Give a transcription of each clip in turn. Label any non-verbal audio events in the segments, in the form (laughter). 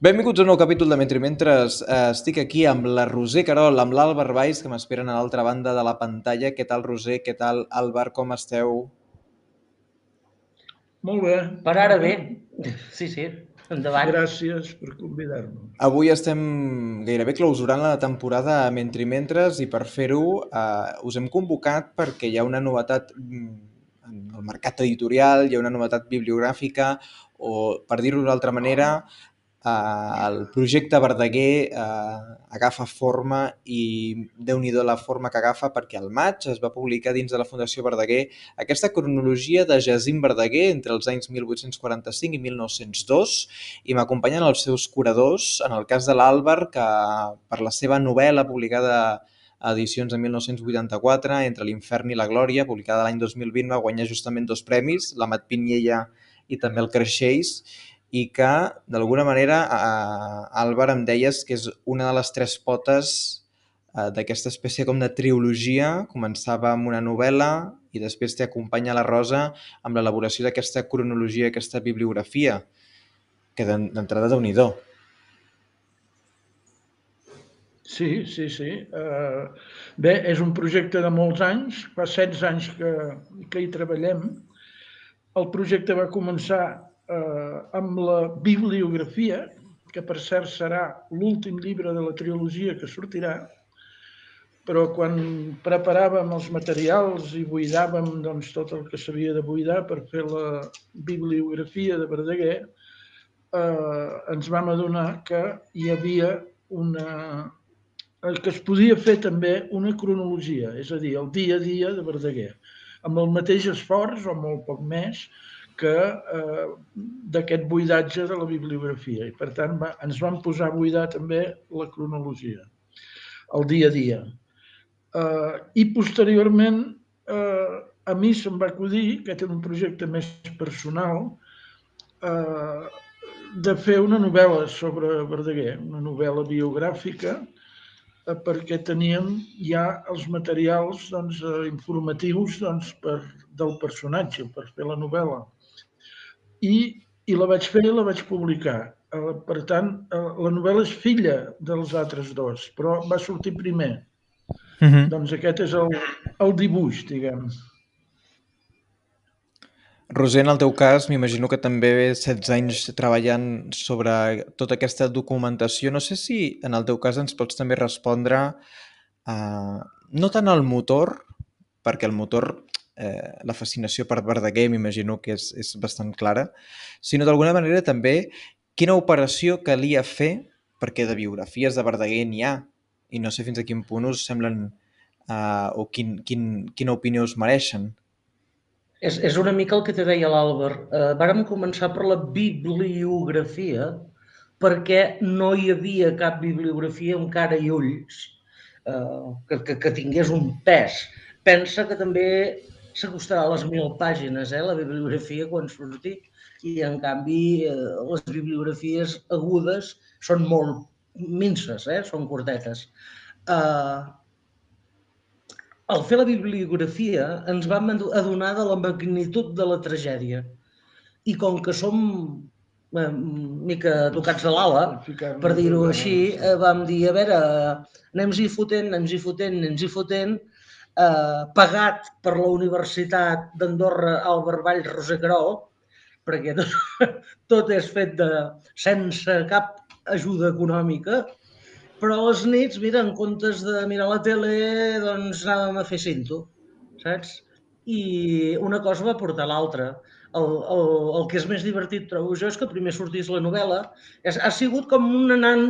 Benvinguts a un nou capítol de Mentre Mentres. Eh, estic aquí amb la Roser Carol, amb l'Àlvar Valls, que m'esperen a l'altra banda de la pantalla. Què tal, Roser? Què tal, Àlvar? Com esteu? Molt bé. Per ara bé. Sí, sí. Endavant. Gràcies per convidar-nos. Avui estem gairebé clausurant la temporada Mentre Mentres i per fer-ho eh, us hem convocat perquè hi ha una novetat mm, en el mercat editorial, hi ha una novetat bibliogràfica o, per dir-ho d'altra manera, eh, el projecte Verdaguer eh, agafa forma i déu nhi la forma que agafa perquè al maig es va publicar dins de la Fundació Verdaguer aquesta cronologia de Jacint Verdaguer entre els anys 1845 i 1902 i m'acompanyen els seus curadors, en el cas de l'Àlvar, que per la seva novel·la publicada a edicions de 1984, Entre l'infern i la glòria, publicada l'any 2020, va guanyar justament dos premis, la Mat Pinyella i també el Creixells, i que, d'alguna manera, eh, Álvar em deies que és una de les tres potes eh, d'aquesta espècie com de trilogia. Començava amb una novel·la i després t'acompanya la Rosa amb l'elaboració d'aquesta cronologia, aquesta bibliografia, que d'entrada déu nhi Sí, sí, sí. Uh, bé, és un projecte de molts anys, fa 16 anys que, que hi treballem. El projecte va començar eh, amb la bibliografia, que per cert serà l'últim llibre de la trilogia que sortirà, però quan preparàvem els materials i buidàvem doncs, tot el que s'havia de buidar per fer la bibliografia de Verdaguer, eh, ens vam adonar que hi havia una que es podia fer també una cronologia, és a dir, el dia a dia de Verdaguer, amb el mateix esforç o molt poc més que eh, d'aquest buidatge de la bibliografia. I, per tant, va, ens vam posar a buidar també la cronologia, el dia a dia. Eh, I, posteriorment, eh, a mi se'm va acudir, que té un projecte més personal, eh, de fer una novel·la sobre Verdaguer, una novel·la biogràfica, eh, perquè teníem ja els materials doncs, eh, informatius doncs, per, del personatge per fer la novel·la i, i la vaig fer i la vaig publicar. Eh, per tant, eh, la novel·la és filla dels altres dos, però va sortir primer. Uh -huh. Doncs aquest és el, el dibuix, diguem. Roser, en el teu cas, m'imagino que també 16 anys treballant sobre tota aquesta documentació. No sé si en el teu cas ens pots també respondre uh, no tant al motor, perquè el motor eh, la fascinació per Verdaguer m'imagino que és, és bastant clara, sinó d'alguna manera també quina operació calia fer, perquè de biografies de Verdaguer n'hi ha, i no sé fins a quin punt us semblen eh, o quin, quin, quina opinió us mereixen. És, és una mica el que te deia l'Àlvar. Eh, vàrem començar per la bibliografia perquè no hi havia cap bibliografia amb cara i ulls eh, que, que, que tingués un pes. Pensa que també s'acostarà a les mil pàgines, eh, la bibliografia, quan surti, i en canvi eh, les bibliografies agudes són molt minces, eh, són cortetes. Eh, al fer la bibliografia ens vam adonar de la magnitud de la tragèdia. I com que som eh, mica tocats de l'ala, per dir-ho així, eh, vam dir, a veure, anem-hi fotent, anem-hi fotent, anem-hi fotent, eh, pagat per la Universitat d'Andorra Albert Valls Rosecarol, perquè tot, (laughs) tot és fet de, sense cap ajuda econòmica, però a les nits, mira, en comptes de mirar la tele, doncs anàvem a fer cinto, saps? I una cosa va portar l'altra. El, el, el que és més divertit, trobo jo, és que primer sortís la novel·la. És, ha sigut com un anant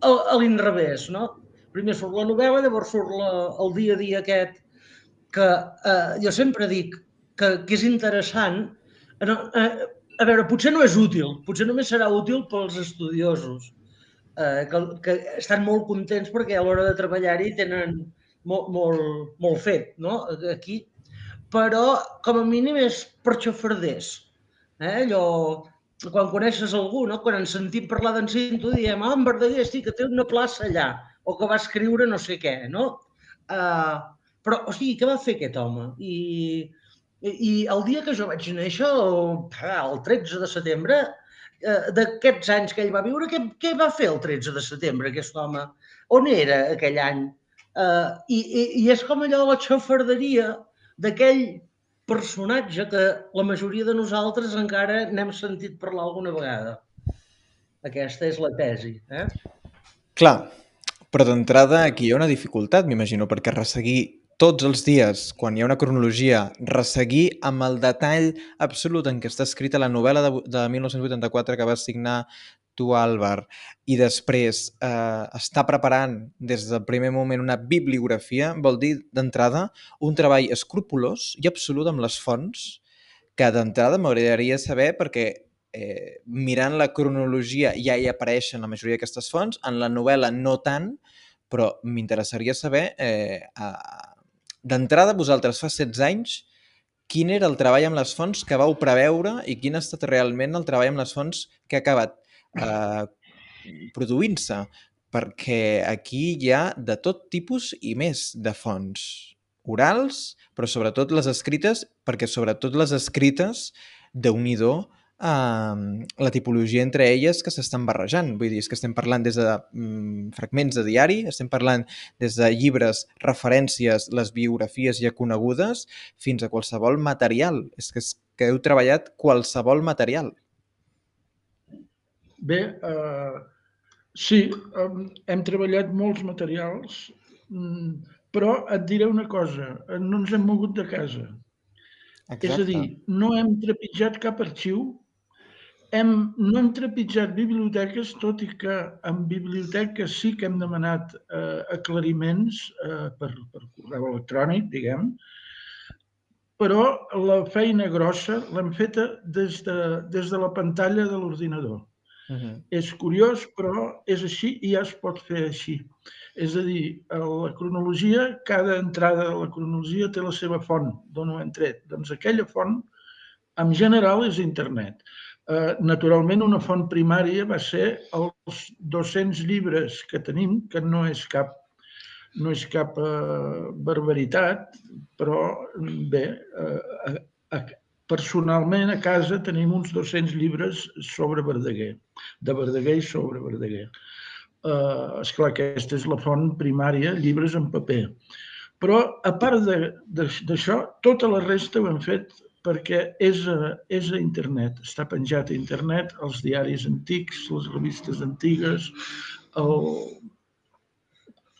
a, a l'inrevés, no? Primer surt la novel·la, llavors surt la, el dia a dia aquest que eh, jo sempre dic que, que és interessant. No, eh, a veure, potser no és útil, potser només serà útil pels estudiosos, eh, que, que estan molt contents perquè a l'hora de treballar-hi tenen molt, molt, molt fet, no?, aquí. Però, com a mínim, és per xafarders. Eh? Allò, quan coneixes algú, no? quan ens sentim parlar d'en Cinto, diem, ah, en Verdaguer, sí, que té una plaça allà, o que va escriure no sé què, no? Uh, però, o sigui, què va fer aquest home? I, i el dia que jo vaig néixer, el, el 13 de setembre, eh, d'aquests anys que ell va viure, què, què va fer el 13 de setembre, aquest home? On era aquell any? Uh, i, i, I és com allò de la xafarderia d'aquell personatge que la majoria de nosaltres encara n'hem sentit parlar alguna vegada. Aquesta és la tesi. Eh? Clar, però d'entrada aquí hi ha una dificultat, m'imagino, perquè resseguir tots els dies, quan hi ha una cronologia, resseguir amb el detall absolut en què està escrita la novel·la de, de 1984 que va signar tu, Álvar, i després eh, està preparant des del primer moment una bibliografia, vol dir d'entrada un treball escrupulós i absolut amb les fonts, que d'entrada m'agradaria saber perquè eh, mirant la cronologia ja hi apareixen la majoria d'aquestes fonts, en la novel·la no tant, però m'interessaria saber, eh, d'entrada, vosaltres fa 16 anys, quin era el treball amb les fonts que vau preveure i quin ha estat realment el treball amb les fonts que ha acabat eh, produint-se? Perquè aquí hi ha de tot tipus i més de fonts orals, però sobretot les escrites, perquè sobretot les escrites, de nhi eh, la tipologia entre elles que s'estan barrejant. Vull dir, és que estem parlant des de mm, fragments de diari, estem parlant des de llibres, referències, les biografies ja conegudes, fins a qualsevol material. És que, és que heu treballat qualsevol material. Bé, eh, sí, hem treballat molts materials, mm, però et diré una cosa, no ens hem mogut de casa. Exacte. És a dir, no hem trepitjat cap arxiu hem, no hem trepitjat biblioteques, tot i que en biblioteques sí que hem demanat eh, aclariments eh, per, per correu electrònic, diguem, però la feina grossa l'hem feta des de, des de la pantalla de l'ordinador. Uh -huh. És curiós, però és així i ja es pot fer així. És a dir, la cronologia, cada entrada de la cronologia té la seva font, d'on ho hem tret. Doncs aquella font, en general, és internet. Eh, naturalment, una font primària va ser els 200 llibres que tenim, que no és cap, no és cap eh, barbaritat, però bé, eh, a, personalment a casa tenim uns 200 llibres sobre Verdaguer, de Verdaguer i sobre Verdaguer. Eh, esclar, aquesta és la font primària, llibres en paper. Però, a part d'això, tota la resta ho hem fet perquè és a, és a internet, està penjat a internet, els diaris antics, les revistes antigues, el,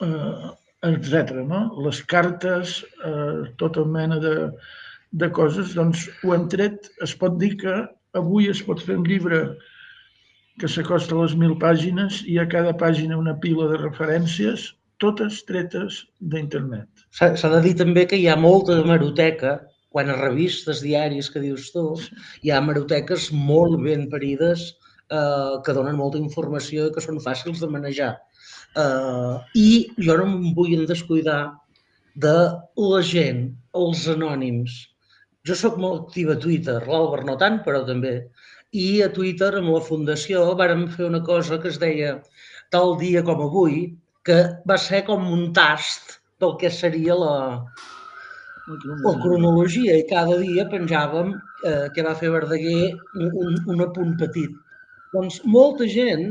eh, etc. No? Les cartes, eh, tota mena de, de coses, doncs ho hem tret. Es pot dir que avui es pot fer un llibre que s'acosta a les mil pàgines i a cada pàgina una pila de referències, totes tretes d'internet. S'ha de dir també que hi ha molta hemeroteca quan a revistes, diaris que dius tu, hi ha maroteques molt ben parides eh, que donen molta informació i que són fàcils de manejar. Eh, I jo no em vull descuidar de la gent, els anònims. Jo sóc molt activa a Twitter, l'Albert no tant, però també. I a Twitter, amb la fundació, vàrem fer una cosa que es deia tal dia com avui, que va ser com un tast del que seria la, o cronologia i cada dia penjàvem eh, que va fer Verdaguer un, un apunt petit. Doncs molta gent,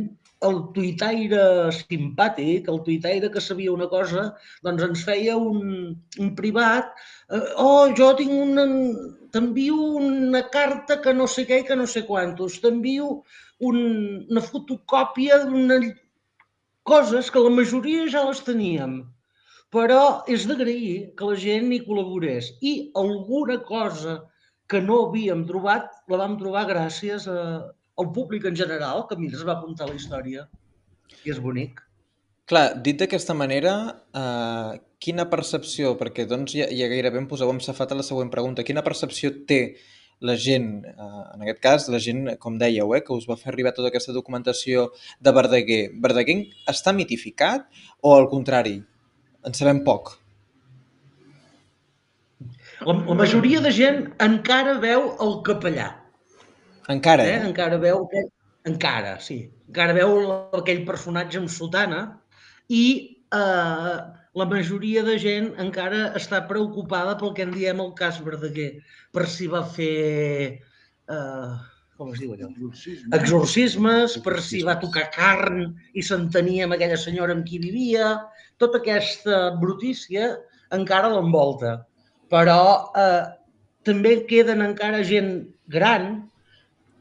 el tuitaire simpàtic, el tuitaire que sabia una cosa, doncs ens feia un, un privat, eh, oh, jo tinc una, t'envio una carta que no sé què i que no sé quantos, t'envio un, una fotocòpia d'una coses que la majoria ja les teníem però és d'agrair que la gent hi col·laborés i alguna cosa que no havíem trobat la vam trobar gràcies a, al públic en general, que a mi es va apuntar la història i és bonic. Clar, dit d'aquesta manera, eh, quina percepció, perquè doncs ja, ja gairebé em poseu amb safat a la següent pregunta, quina percepció té la gent, eh, en aquest cas, la gent, com dèieu, eh, que us va fer arribar tota aquesta documentació de Verdaguer. Verdaguer està mitificat o al contrari, en sabem poc. La, la majoria de gent encara veu el capellà. Encara, eh? eh? Encara veu aquell... Encara, sí. Encara veu aquell personatge amb sotana i eh, la majoria de gent encara està preocupada pel que en diem el cas Verdaguer, per si va fer... Eh, com es diu allò? Exorcismes, per si va tocar carn i s'entenia amb aquella senyora amb qui vivia. Tota aquesta brutícia encara l'envolta. Però eh, també queden encara gent gran,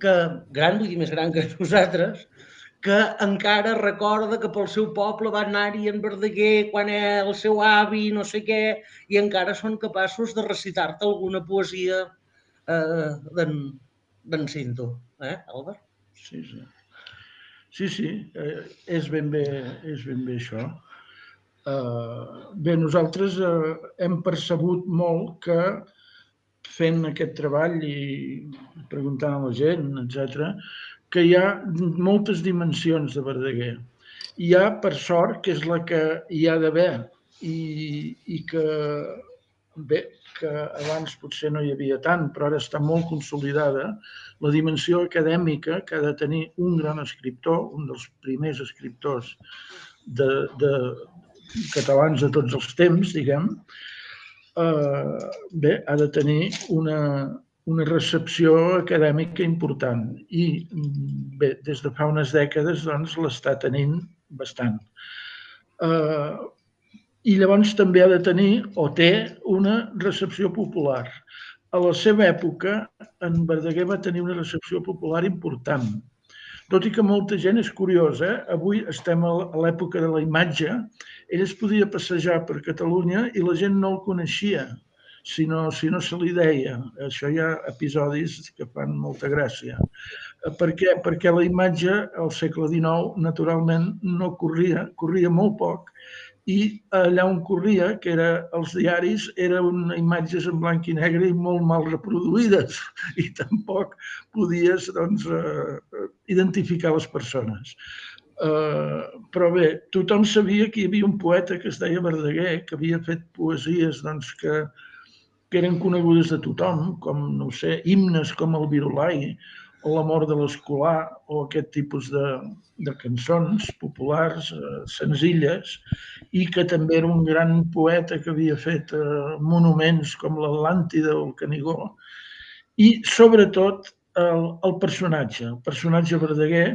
que, gran vull dir més gran que (laughs) nosaltres, que encara recorda que pel seu poble va anar-hi en Verdaguer quan el seu avi, no sé què, i encara són capaços de recitar-te alguna poesia eh, d'en Cinto. Eh, Albert? Sí, sí. Sí, sí, eh, és, ben bé, és ben bé això. Eh, bé, nosaltres eh, hem percebut molt que fent aquest treball i preguntant a la gent, etc, que hi ha moltes dimensions de Verdaguer. Hi ha, per sort, que és la que hi ha d'haver i, i que, bé, que abans potser no hi havia tant, però ara està molt consolidada, la dimensió acadèmica que ha de tenir un gran escriptor, un dels primers escriptors de, de catalans de tots els temps, diguem, eh, bé, ha de tenir una, una recepció acadèmica important i bé, des de fa unes dècades doncs, l'està tenint bastant. Eh, I llavors també ha de tenir o té una recepció popular. A la seva època, en Verdaguer va tenir una recepció popular important. Tot i que molta gent és curiosa, eh? avui estem a l'època de la imatge, ell es podia passejar per Catalunya i la gent no el coneixia si no, si no se li deia. Això hi ha episodis que fan molta gràcia. Per què? Perquè la imatge al segle XIX naturalment no corria, corria molt poc i allà on corria, que era els diaris, eren imatges en blanc i negre i molt mal reproduïdes (laughs) i tampoc podies doncs, uh, identificar les persones. Uh, però bé, tothom sabia que hi havia un poeta que es deia Verdaguer, que havia fet poesies doncs, que, que eren conegudes de tothom, com, no sé, himnes com el Virulai o la mort de l'escolar o aquest tipus de, de cançons populars, eh, senzilles, i que també era un gran poeta que havia fet eh, monuments com l'Atlàntida o el Canigó, i sobretot el, el personatge, el personatge Verdaguer,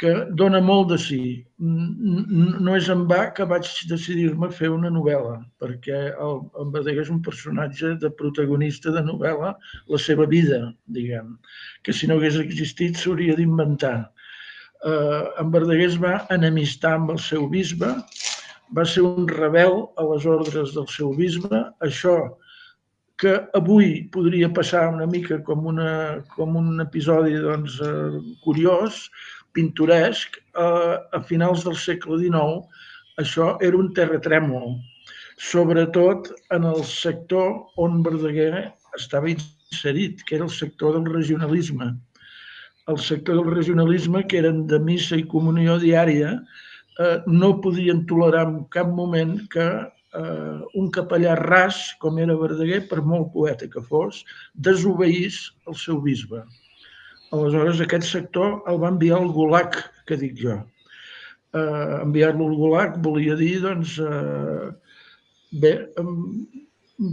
que dona molt de si. No és en va que vaig decidir-me fer una novel·la, perquè el, el Verdaguer és un personatge de protagonista de novel·la la seva vida, diguem, que si no hagués existit s'hauria d'inventar. Eh, en Verdaguer es va enemistar amb el seu bisbe, va ser un rebel a les ordres del seu bisbe, això que avui podria passar una mica com, una, com un episodi doncs, eh, curiós, pintoresc, eh, a finals del segle XIX, això era un terratrèmol, sobretot en el sector on Verdaguer estava inserit, que era el sector del regionalisme. El sector del regionalisme, que eren de missa i comunió diària, eh, no podien tolerar en cap moment que eh, un capellà ras, com era Verdaguer, per molt poeta que fos, desobeís el seu bisbe. Aleshores, aquest sector el va enviar al Gulag, que dic jo. Eh, Enviar-lo al Gulag volia dir, doncs, eh, bé, eh,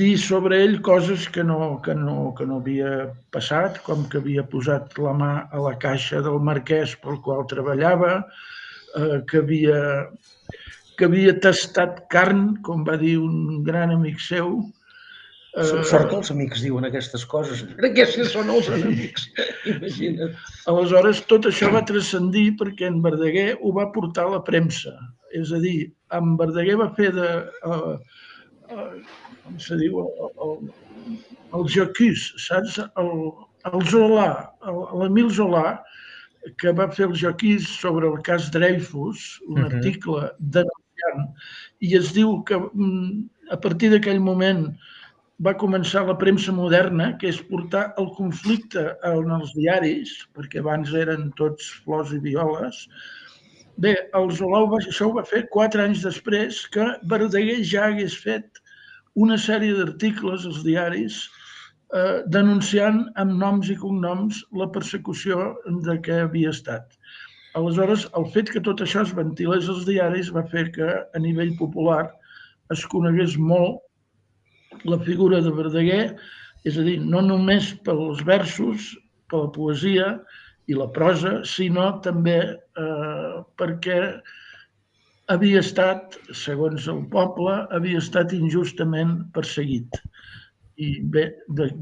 dir sobre ell coses que no, que, no, que no havia passat, com que havia posat la mà a la caixa del marquès pel qual treballava, eh, que, havia, que havia tastat carn, com va dir un gran amic seu, Sort que els amics diuen aquestes coses. Crec que si són els amics, imagina't. Aleshores, tot això va transcendir perquè en Verdaguer ho va portar a la premsa. És a dir, en Verdaguer va fer de... Uh, uh, com se diu? El, el, el Jacús, saps? El, el Zola, l'Emil Zola, que va fer el Jacús sobre el cas Dreyfus, un uh -huh. article denunciant, i es diu que mm, a partir d'aquell moment va començar la premsa moderna, que és portar el conflicte en els diaris, perquè abans eren tots flors i violes. Bé, el Zolau això ho va fer quatre anys després que Verdaguer ja hagués fet una sèrie d'articles als diaris eh, denunciant amb noms i cognoms la persecució de què havia estat. Aleshores, el fet que tot això es ventilés als diaris va fer que a nivell popular es conegués molt la figura de Verdaguer, és a dir, no només pels versos, per la poesia i la prosa, sinó també eh, perquè havia estat, segons el poble, havia estat injustament perseguit. I bé,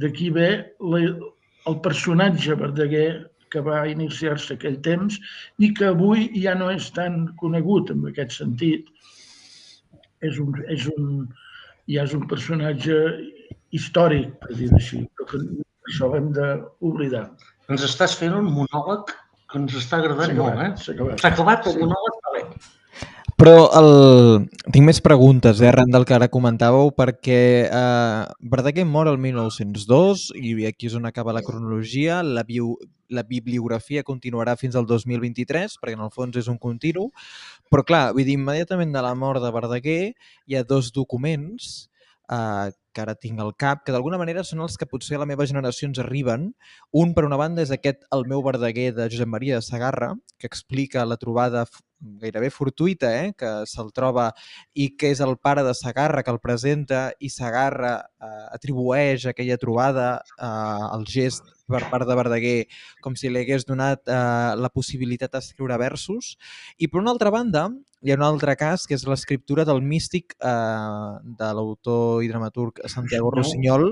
d'aquí ve el personatge Verdaguer que va iniciar-se aquell temps i que avui ja no és tan conegut en aquest sentit. És un, és un, ja és un personatge històric, per dir així, però que això hem d'oblidar. Ens estàs fent un monòleg que ens està agradant molt, eh? S'ha acabat. S'ha acabat el monòleg, va bé. Però el... tinc més preguntes, eh, arran del que ara comentàveu, perquè eh, Verdaguer mor el 1902 i aquí és on acaba la cronologia. La, bio... la bibliografia continuarà fins al 2023, perquè en el fons és un continu. Però clar, vull dir, immediatament de la mort de Verdaguer hi ha dos documents eh, que ara tinc al cap, que d'alguna manera són els que potser a la meva generació ens arriben. Un, per una banda, és aquest El meu Verdaguer de Josep Maria de Sagarra, que explica la trobada gairebé fortuita, eh? que se'l troba i que és el pare de Sagarra que el presenta i Sagarra eh, atribueix aquella trobada eh, al gest per part de Verdaguer com si li hagués donat eh, la possibilitat d'escriure versos. I per una altra banda, hi ha un altre cas que és l'escriptura del místic eh, de l'autor i dramaturg Santiago Rossinyol,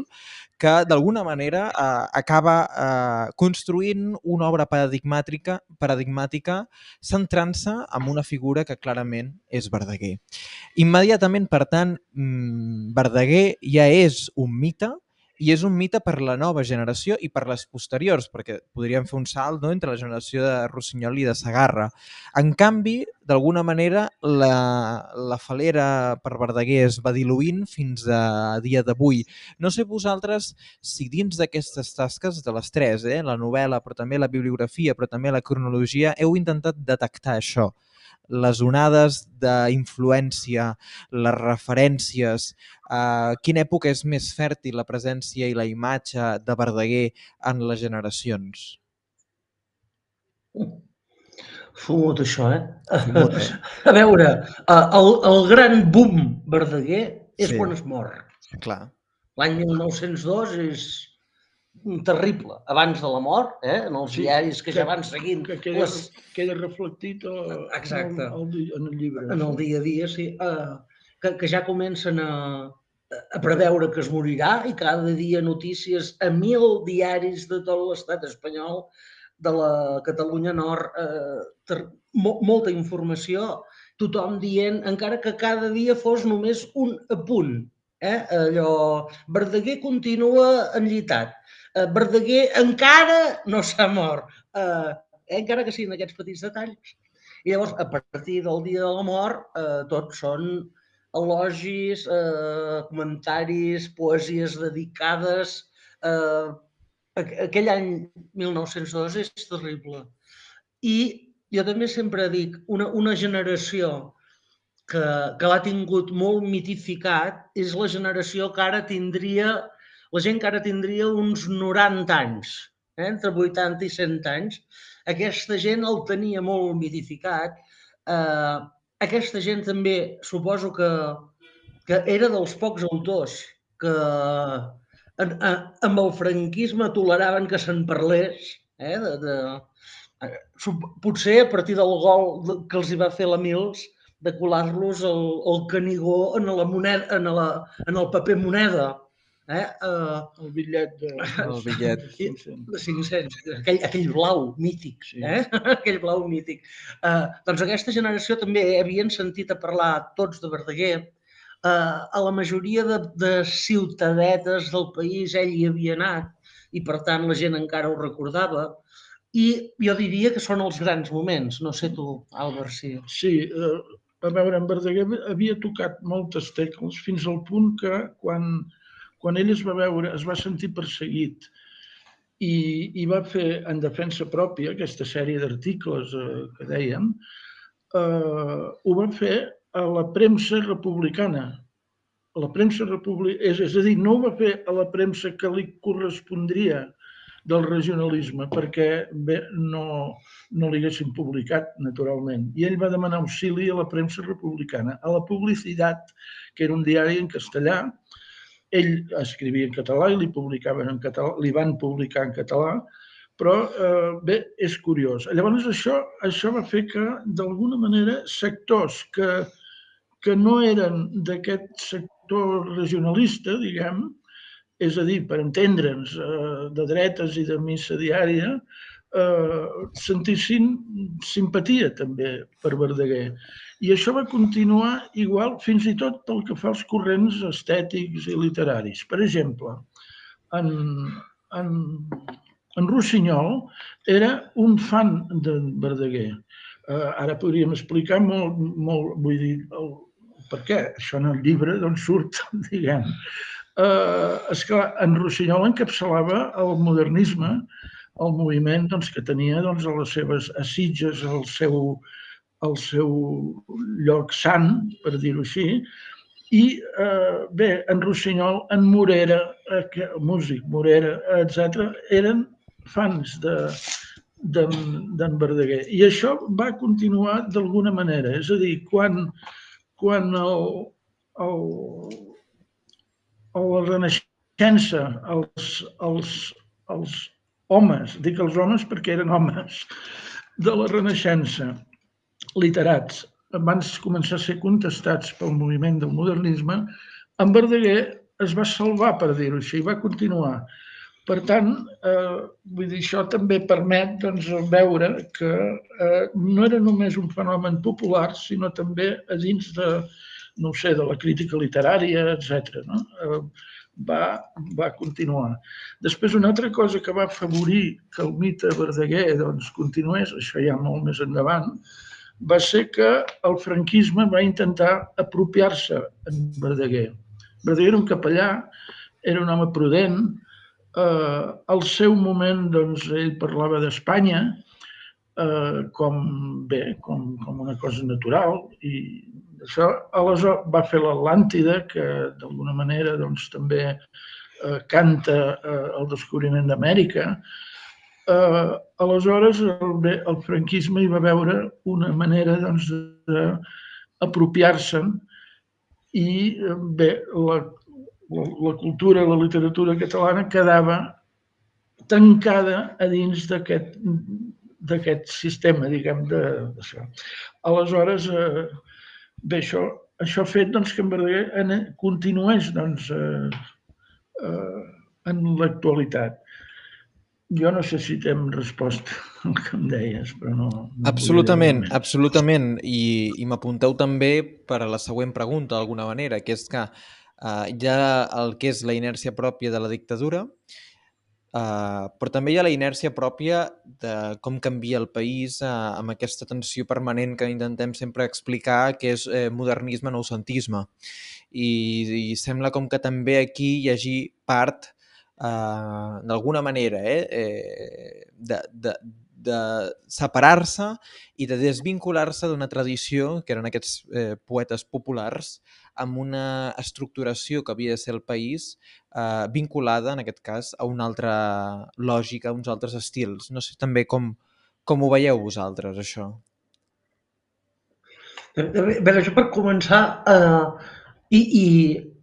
que d'alguna manera eh, acaba eh, construint una obra paradigmàtica, paradigmàtica centrant-se en una figura que clarament és Verdaguer. Immediatament, per tant, mm, Verdaguer ja és un mite, i és un mite per la nova generació i per les posteriors, perquè podríem fer un salt no, entre la generació de Rossinyol i de Sagarra. En canvi, d'alguna manera, la, la falera per Verdaguer es va diluint fins a dia d'avui. No sé vosaltres si dins d'aquestes tasques, de les tres, eh, la novel·la, però també la bibliografia, però també la cronologia, heu intentat detectar això les onades d'influència, les referències, eh, quina època és més fèrtil la presència i la imatge de Verdaguer en les generacions? Fumut, això, eh? Fumut, eh? (laughs) A veure, el, el gran boom Verdaguer és sí. quan es mor. Clar. L'any 1902 és terrible abans de la mort, eh? en els sí, diaris que, que ja van seguint. Que queda, les... queda reflectit a, Exacte. En, el, en el llibre. En el dia a dia, sí. Uh, que, que ja comencen a, a preveure que es morirà i cada dia notícies a mil diaris de tot l'estat espanyol de la Catalunya Nord, eh, ter, mo, molta informació, tothom dient, encara que cada dia fos només un apunt, eh? allò, Verdaguer continua enllitat, Verdaguer encara no s'ha mort, eh, encara que siguin aquests petits detalls. I llavors, a partir del dia de la mort, eh, tots són elogis, eh, comentaris, poesies dedicades. Eh, aquell any 1902 és terrible. I jo també sempre dic, una, una generació que, que l'ha tingut molt mitificat és la generació que ara tindria la gent que ara tindria uns 90 anys, eh, entre 80 i 100 anys, aquesta gent el tenia molt mitificat. Eh, aquesta gent també suposo que, que era dels pocs autors que en, en, amb el franquisme toleraven que se'n parlés, eh, de, de, eh, potser a partir del gol que els hi va fer la Mils, de colar-los el, el canigó en, la moneda, en, la, en el paper moneda, Eh? Uh, el bitllet de, (laughs) el bitllet. de 500, aquell, aquell blau mític, sí. eh? (laughs) aquell blau mític. Uh, doncs aquesta generació també havien sentit a parlar tots de Verdaguer, uh, a la majoria de, de ciutadetes del país ell hi havia anat i per tant la gent encara ho recordava i jo diria que són els grans moments. No sé tu, Albert, si... Sí, uh, a veure, en Verdaguer havia tocat moltes tecles fins al punt que quan quan ell es va veure, es va sentir perseguit i, i va fer en defensa pròpia aquesta sèrie d'articles eh, que dèiem, eh, ho va fer a la premsa republicana. A la premsa republicana, és, és a dir, no ho va fer a la premsa que li correspondria del regionalisme, perquè bé, no, no li haguessin publicat, naturalment. I ell va demanar auxili a la premsa republicana, a la Publicitat, que era un diari en castellà, ell escrivia en català i li publicaven en català, li van publicar en català, Però, eh, bé, és curiós. Llavors, això, això va fer que, d'alguna manera, sectors que, que no eren d'aquest sector regionalista, diguem, és a dir, per entendre'ns, eh, de dretes i de missa diària, eh, sentissin simpatia també per Verdaguer. I això va continuar igual fins i tot pel que fa als corrents estètics i literaris. Per exemple, en, en, en Rossinyol era un fan de Verdaguer. Eh, ara podríem explicar molt, molt vull dir, el, per què. Això en el llibre d'on surt, (laughs) diguem. Eh, esclar, en Rossinyol encapçalava el modernisme, el moviment doncs, que tenia doncs, a les seves assitges, el seu, el seu lloc sant, per dir-ho així, i eh, bé, en Rossinyol, en Morera, eh, músic Morera, etc., eren fans de, d'en Verdaguer. I això va continuar d'alguna manera. És a dir, quan, quan el, el, el, la Renaixença, els, els, els homes, dic els homes perquè eren homes, de la Renaixença, literats, de començar a ser contestats pel moviment del modernisme, en Verdaguer es va salvar, per dir-ho així, i va continuar. Per tant, eh, vull dir, això també permet doncs, veure que eh, no era només un fenomen popular, sinó també a dins de, no sé, de la crítica literària, etc. No? Eh, va, va continuar. Després, una altra cosa que va afavorir que el mite Verdaguer doncs, continués, això ja molt més endavant, va ser que el franquisme va intentar apropiar-se en Verdaguer. Verdaguer era un capellà, era un home prudent, eh, al seu moment doncs, ell parlava d'Espanya eh, com, bé, com, com una cosa natural i això aleshores va fer l'Atlàntida, que d'alguna manera doncs, també eh, canta eh, el descobriment d'Amèrica. Eh, aleshores, el, el franquisme hi va veure una manera doncs, d'apropiar-se'n i bé, la, la, la cultura, la literatura catalana quedava tancada a dins d'aquest d'aquest sistema, diguem, d'això. Aleshores, eh, Bé, això, això ha fet doncs, que en Verdaguer continués doncs, eh, eh, en l'actualitat. Jo no sé si t'hem respost el que em deies, però no... no absolutament, absolutament. I, i m'apunteu també per a la següent pregunta, d'alguna manera, que és que eh, hi ha el que és la inèrcia pròpia de la dictadura, Uh, però també hi ha la inèrcia pròpia de com canvia el país uh, amb aquesta tensió permanent que intentem sempre explicar que és eh, modernisme noucentisme I, i sembla com que també aquí hi hagi part uh, d'alguna manera eh, eh, de, de, de separar-se i de desvincular-se d'una tradició que eren aquests eh, poetes populars amb una estructuració que havia de ser el país eh, vinculada, en aquest cas, a una altra lògica, a uns altres estils. No sé també com, com ho veieu vosaltres, això. Bé, això per començar, eh, i, i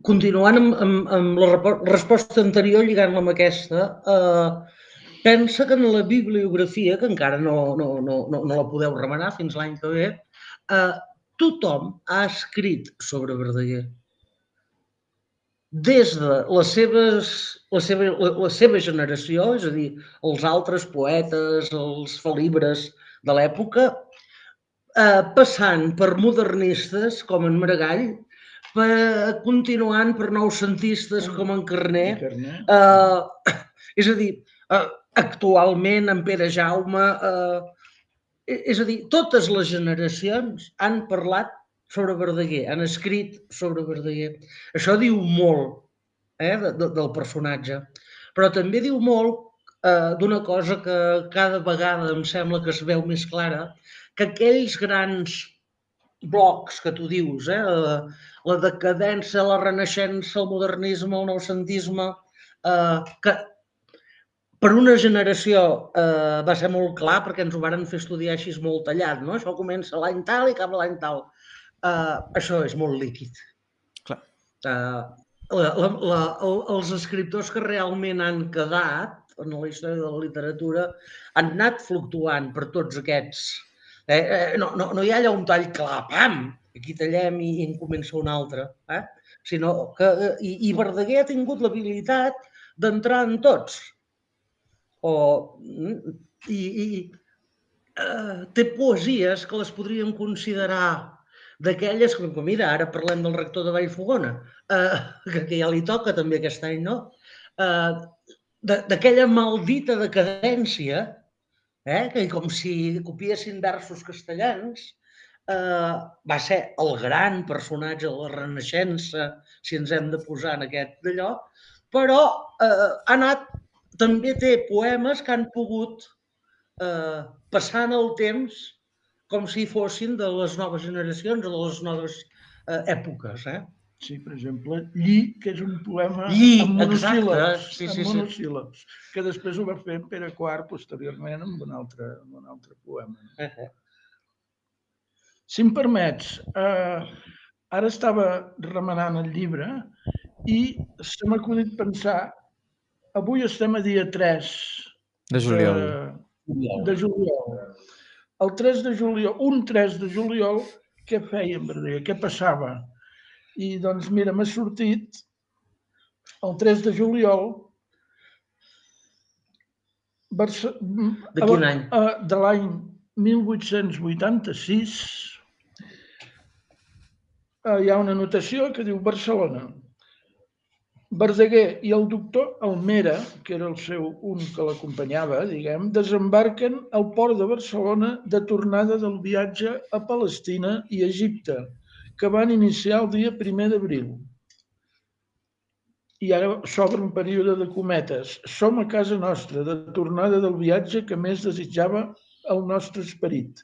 continuant amb, amb, amb la resposta anterior, lligant-la amb aquesta, eh, pensa que en la bibliografia, que encara no, no, no, no, no la podeu remenar fins l'any que ve, eh, tothom ha escrit sobre Verdaguer. Des de les seves, la, seva, la, la seva generació, és a dir, els altres poetes, els falibres de l'època, eh, passant per modernistes com en Maragall, per, continuant per noucentistes com en Carné. Eh, (coughs) és a dir, eh, actualment en Pere Jaume, eh, és a dir, totes les generacions han parlat sobre Verdaguer, han escrit sobre Verdaguer. Això diu molt eh, de, de, del personatge, però també diu molt eh, d'una cosa que cada vegada em sembla que es veu més clara, que aquells grans blocs que tu dius, eh, la, la decadència, la renaixença, el modernisme, el noucentisme, eh, que per una generació eh, va ser molt clar perquè ens ho varen fer estudiar així molt tallat, no? Això comença l'any tal i acaba l'any tal. Eh, això és molt líquid. Clar. Eh, la, la, la, els escriptors que realment han quedat en la història de la literatura han anat fluctuant per tots aquests. Eh, eh, no, no, no hi ha allà un tall clar, pam, aquí tallem i, i en comença un altre. Eh? Sinó que, eh, i, I Verdaguer ha tingut l'habilitat d'entrar en tots. O, mm, i, i eh, té poesies que les podríem considerar d'aquelles, com mira, ara parlem del rector de Vallfogona, eh, que, que ja li toca també aquest any, no? Eh, d'aquella maldita decadència, eh, que com si copiessin versos castellans, eh, va ser el gran personatge de la Renaixença, si ens hem de posar en aquest d'allò, però eh, ha anat, també té poemes que han pogut, eh, passant el temps, com si fossin de les noves generacions o de les noves eh, èpoques. Eh? Sí, per exemple, Lli, que és un poema Lli, amb monosíl·labs, sí, sí, amb monosíl·labs, sí. que després ho va fer en Pere IV posteriorment amb un altre, amb un altre poema. Uh -huh. Si em permets, eh, ara estava remenant el llibre i se m'ha acudit pensar, avui estem a dia 3 de juliol. De, de juliol. El 3 de juliol, un 3 de juliol, què fèiem, Verdaguer? Què passava? I doncs, mira, m'ha sortit el 3 de juliol Barça... De quin any? De l'any 1886 hi ha una notació que diu Barcelona. Verdaguer i el doctor Almera, que era el seu un que l'acompanyava, diguem, desembarquen al port de Barcelona de tornada del viatge a Palestina i Egipte, que van iniciar el dia 1 d'abril. I ara s'obre un període de cometes. Som a casa nostra, de tornada del viatge que més desitjava el nostre esperit.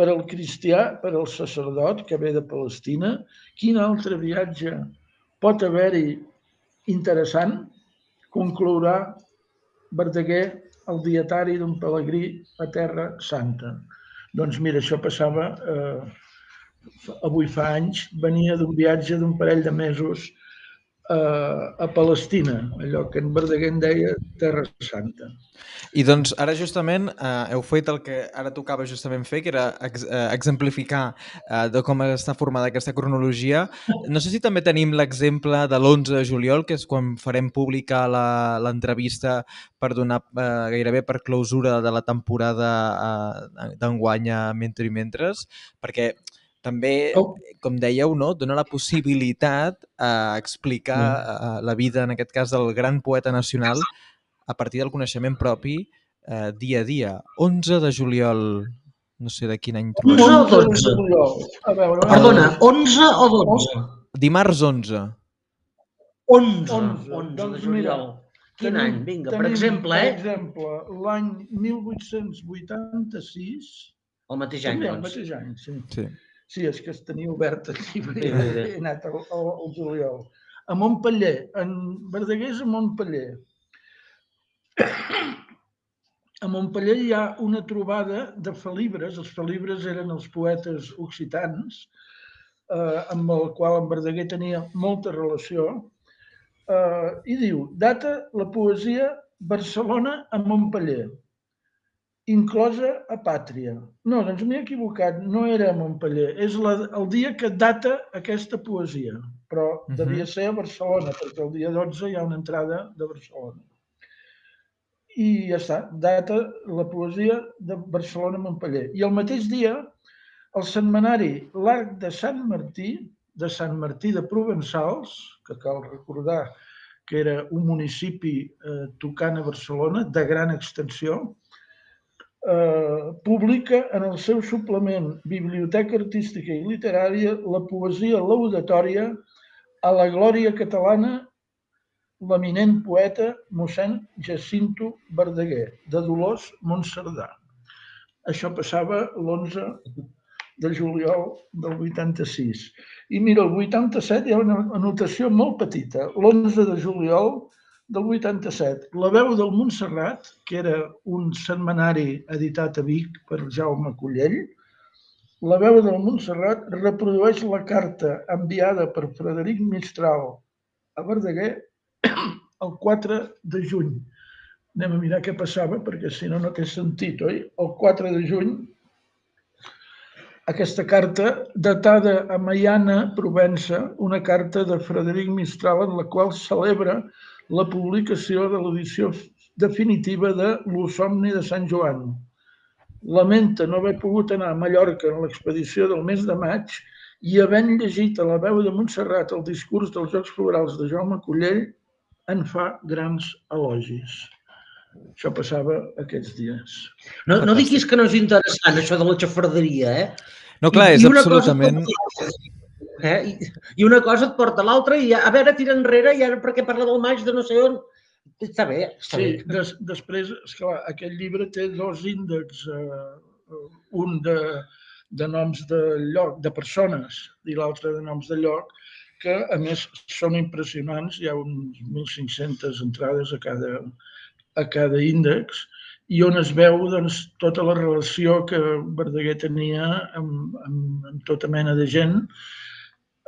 Per al cristià, per al sacerdot que ve de Palestina, quin altre viatge pot haver-hi interessant? Conclourà Verdaguer el dietari d'un pelegrí a Terra Santa. Doncs mira, això passava eh, avui fa anys, venia d'un viatge d'un parell de mesos a, a Palestina, allò que en Verdaguer en deia Terra Santa. I doncs ara justament eh, heu fet el que ara tocava justament fer, que era ex eh, exemplificar eh, de com està formada aquesta cronologia. No sé si també tenim l'exemple de l'11 de juliol, que és quan farem pública l'entrevista per donar eh, gairebé per clausura de la temporada eh, d'enguany a Mentre i Mentres, perquè també, oh. com dèieu, no? dona la possibilitat a explicar mm. la vida, en aquest cas, del gran poeta nacional a partir del coneixement propi eh, dia a dia. 11 de juliol, no sé de quin any trobem. 11 o 12? A veure, Perdona, 11 o 12? Dimarts 11. 11, 11, 11 doncs de juliol. Quin tenim, any? Vinga, tenim, per exemple, eh? Per exemple, l'any 1886... El mateix any, doncs. El mateix any, sí. sí. Sí, és que es tenia obert el llibre i he anat al, al, al juliol. A Montpeller, en Verdaguer és a Montpeller. A Montpeller hi ha una trobada de felibres. Els felibres eren els poetes occitans, eh, amb el qual en Verdaguer tenia molta relació. Eh, I diu, data la poesia Barcelona a Montpeller inclosa a Pàtria. No, doncs m'he equivocat, no era a Montpeller, és la, el dia que data aquesta poesia, però uh -huh. devia ser a Barcelona, perquè el dia 12 hi ha una entrada de Barcelona. I ja està, data la poesia de Barcelona-Montpeller. I el mateix dia, el setmanari L'Arc de Sant Martí, de Sant Martí de Provençals, que cal recordar que era un municipi eh, tocant a Barcelona, de gran extensió, eh, publica en el seu suplement Biblioteca Artística i Literària la poesia laudatòria a la glòria catalana l'eminent poeta mossèn Jacinto Verdaguer, de Dolors Montserdà. Això passava l'11 de juliol del 86. I mira, el 87 hi ha una anotació molt petita. L'11 de juliol del 87. La veu del Montserrat, que era un setmanari editat a Vic per Jaume Collell, la veu del Montserrat reprodueix la carta enviada per Frederic Mistral a Verdaguer el 4 de juny. anem a mirar què passava, perquè si no, no té sentit, oi? El 4 de juny, aquesta carta datada a Maiana, Provença, una carta de Frederic Mistral en la qual celebra la publicació de l'edició definitiva de l'Osomni de Sant Joan. Lamenta no haver pogut anar a Mallorca en l'expedició del mes de maig i havent llegit a la veu de Montserrat el discurs dels Jocs Florals de Jaume Collell, en fa grans elogis. Això passava aquests dies. No, no diguis que no és interessant, això de la xafarderia, eh? No, clar, és absolutament... Eh? I, I una cosa et porta a l'altra i a veure, tira enrere i ara perquè parla del maig de no sé on. Està bé, està sí, bé. Des, després, esclar, aquest llibre té dos índexs, eh, un de, de noms de lloc, de persones, i l'altre de noms de lloc, que a més són impressionants, hi ha uns 1.500 entrades a cada, a cada índex, i on es veu doncs, tota la relació que Verdaguer tenia amb, amb, amb tota mena de gent,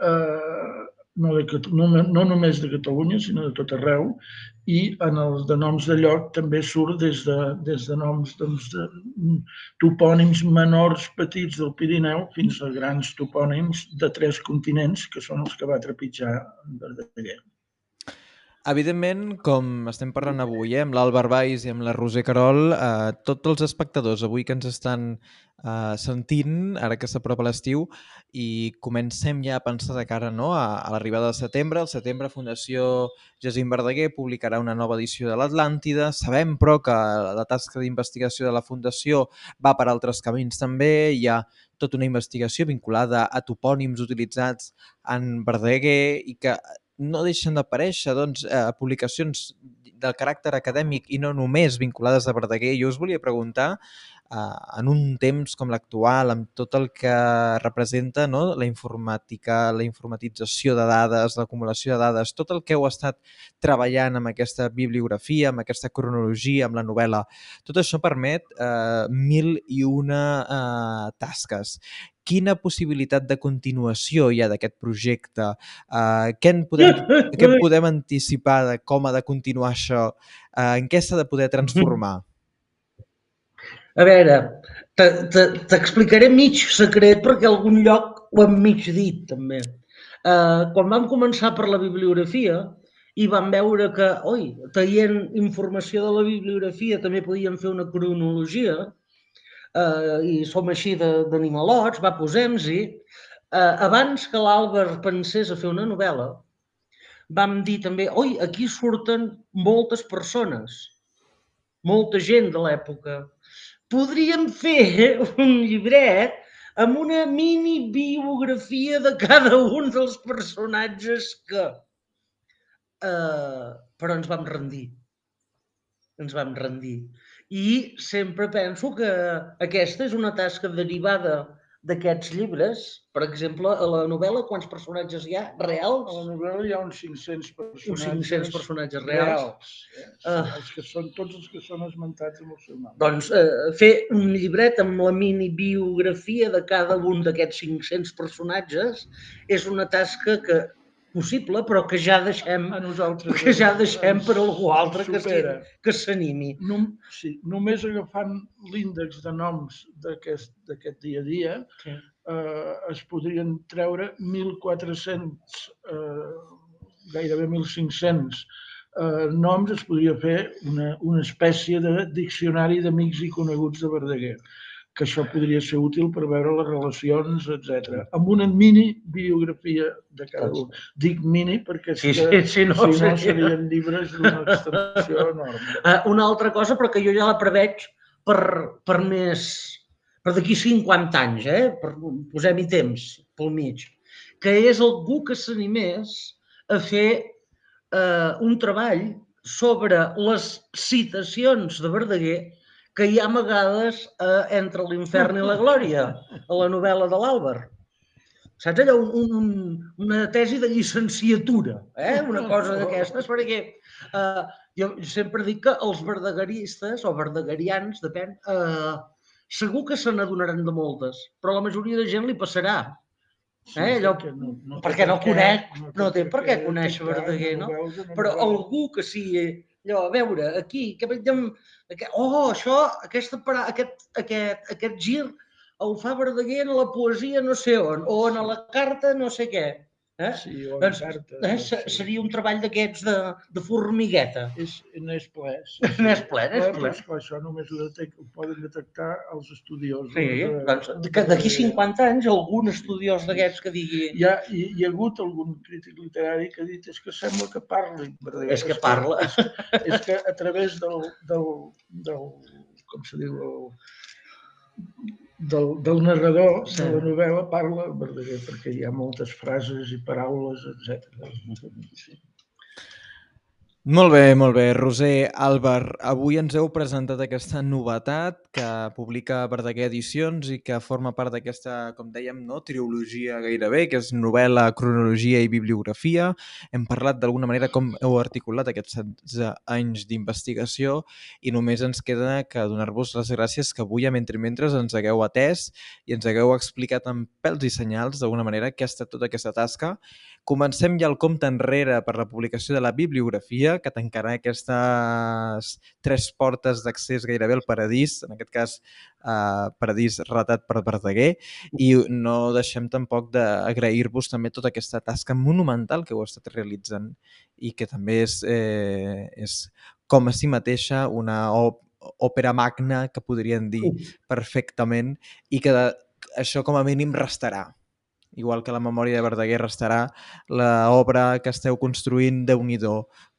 eh, no, de, no, no només de Catalunya, sinó de tot arreu, i en els de noms de lloc també surt des de, des de noms doncs, de topònims menors petits del Pirineu fins a grans topònims de tres continents, que són els que va trepitjar Verdaguer. Evidentment, com estem parlant avui, eh, amb l'Àlvar Valls i amb la Roser Carol, eh, tots els espectadors avui que ens estan eh, sentint, ara que s'apropa l'estiu, i comencem ja a pensar de cara no, a, a l'arribada de setembre. El setembre Fundació Jacint Verdaguer publicarà una nova edició de l'Atlàntida. Sabem, però, que la tasca d'investigació de la Fundació va per altres camins també. Hi ha tota una investigació vinculada a topònims utilitzats en Verdaguer i que no deixen d'aparèixer doncs, eh, publicacions del caràcter acadèmic i no només vinculades a Verdaguer. Jo us volia preguntar, eh, en un temps com l'actual, amb tot el que representa no? la informàtica, la informatització de dades, l'acumulació de dades, tot el que heu estat treballant amb aquesta bibliografia, amb aquesta cronologia, amb la novel·la, tot això permet eh, mil i una eh, tasques quina possibilitat de continuació hi ha d'aquest projecte? Uh, què, en podem, (laughs) què en podem anticipar de com ha de continuar això? Uh, en què s'ha de poder transformar? A veure, t'explicaré mig secret perquè algun lloc ho hem mig dit, també. Uh, quan vam començar per la bibliografia i vam veure que, oi, traient informació de la bibliografia també podíem fer una cronologia, eh, i som així d'animalots, va, posem-hi. Eh, abans que l'Àlvar pensés a fer una novel·la, vam dir també, oi, aquí surten moltes persones, molta gent de l'època. Podríem fer (laughs) un llibret amb una mini biografia de cada un dels personatges que... Eh, però ens vam rendir. Ens vam rendir. I sempre penso que aquesta és una tasca derivada d'aquests llibres. Per exemple, a la novel·la, quants personatges hi ha reals? A la novel·la hi ha uns 500 personatges, uns 500 personatges reals. reals eh? uh, els que són, tots els que són esmentats amb el seu nom. Doncs uh, fer un llibret amb la mini biografia de cada un d'aquests 500 personatges és una tasca que possible, però que ja deixem, a nosaltres, que ja deixem per algú altre que s'animi. No, sí, només agafant l'índex de noms d'aquest dia a dia, sí. eh, es podrien treure 1.400, eh, gairebé 1.500 eh, noms, es podria fer una, una espècie de diccionari d'amics i coneguts de Verdaguer que això podria ser útil per veure les relacions, etc. Amb una mini biografia de cada un. Dic mini perquè sí, sí, sí, no, si no serien llibres d'una extensió enorme. Uh, una altra cosa, però que jo ja la preveig per, per més per d'aquí 50 anys, eh? per, posem-hi temps pel mig, que és algú que s'animés a fer eh, un treball sobre les citacions de Verdaguer que hi ha amagades eh, entre l'infern i la glòria, a la novel·la de l'Àlvar. Saps allò? Un, un, una tesi de llicenciatura, eh? una cosa d'aquestes, perquè eh, jo sempre dic que els verdagueristes, o verdagarians, depèn, eh, segur que se n'adonaran de moltes, però la majoria de gent li passarà. Eh? Allò, perquè no, no perquè no conec, no, no té per què conèixer Verdaguer, no? Però algú que sigui Allò, a veure, aquí, que veiem... Oh, això, aquesta, aquest, aquest, aquest gir el fa Verdaguer en la poesia no sé on, o en la carta no sé què. Eh? Sí, o doncs, eh, sí. Seria un treball d'aquests de, de formigueta. És, n'és ple. Sí, sí. N'és ple, n'és ple. Però això només ho, detec, ho poden detectar els estudiosos. Sí, de, doncs d'aquí 50 anys algun estudiós d'aquests que digui... Hi ha, hi, hi ha hagut algun crític literari que ha dit és que sembla que parli. És que parla. És, és que a través del, del, del com se diu, el, del, del narrador sí. de la novel·la parla Verdaguer, perquè hi ha moltes frases i paraules, etc. Sí. Molt bé, molt bé. Roser, Álvar, avui ens heu presentat aquesta novetat que publica Verdaguer Edicions i que forma part d'aquesta, com dèiem, no, trilogia gairebé, que és novel·la, cronologia i bibliografia. Hem parlat d'alguna manera com heu articulat aquests 16 anys d'investigació i només ens queda que donar-vos les gràcies que avui a Mentre Mentres ens hagueu atès i ens hagueu explicat amb pèls i senyals d'alguna manera què ha estat tota aquesta tasca Comencem ja el compte enrere per la publicació de la bibliografia, que tancarà aquestes tres portes d'accés gairebé al paradís, en aquest cas eh, paradís ratat per Verdaguer, i no deixem tampoc d'agrair-vos també tota aquesta tasca monumental que heu estat realitzant i que també és, eh, és com a si mateixa una òpera magna, que podrien dir perfectament, i que això com a mínim restarà igual que la memòria de Verdaguer restarà, l'obra que esteu construint, de nhi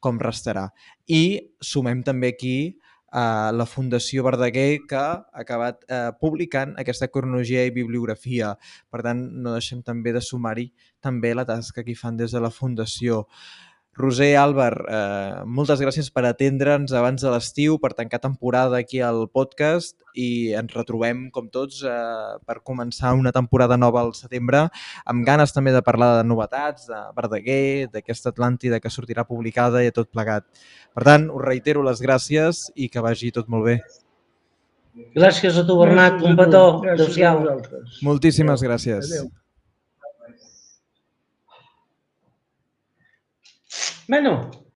com restarà. I sumem també aquí a la Fundació Verdaguer que ha acabat eh, publicant aquesta cronologia i bibliografia. Per tant, no deixem també de sumar-hi també la tasca que hi fan des de la Fundació. Roser Álvar, eh, moltes gràcies per atendre'ns abans de l'estiu, per tancar temporada aquí al podcast i ens retrobem, com tots, eh, per començar una temporada nova al setembre, amb ganes també de parlar de novetats, de Verdaguer, d'aquesta Atlàntida que sortirà publicada i tot plegat. Per tant, us reitero les gràcies i que vagi tot molt bé. Gràcies a tu, Bernat. Un petó. Adéu-siau. Moltíssimes gràcies. Adéu. Mano,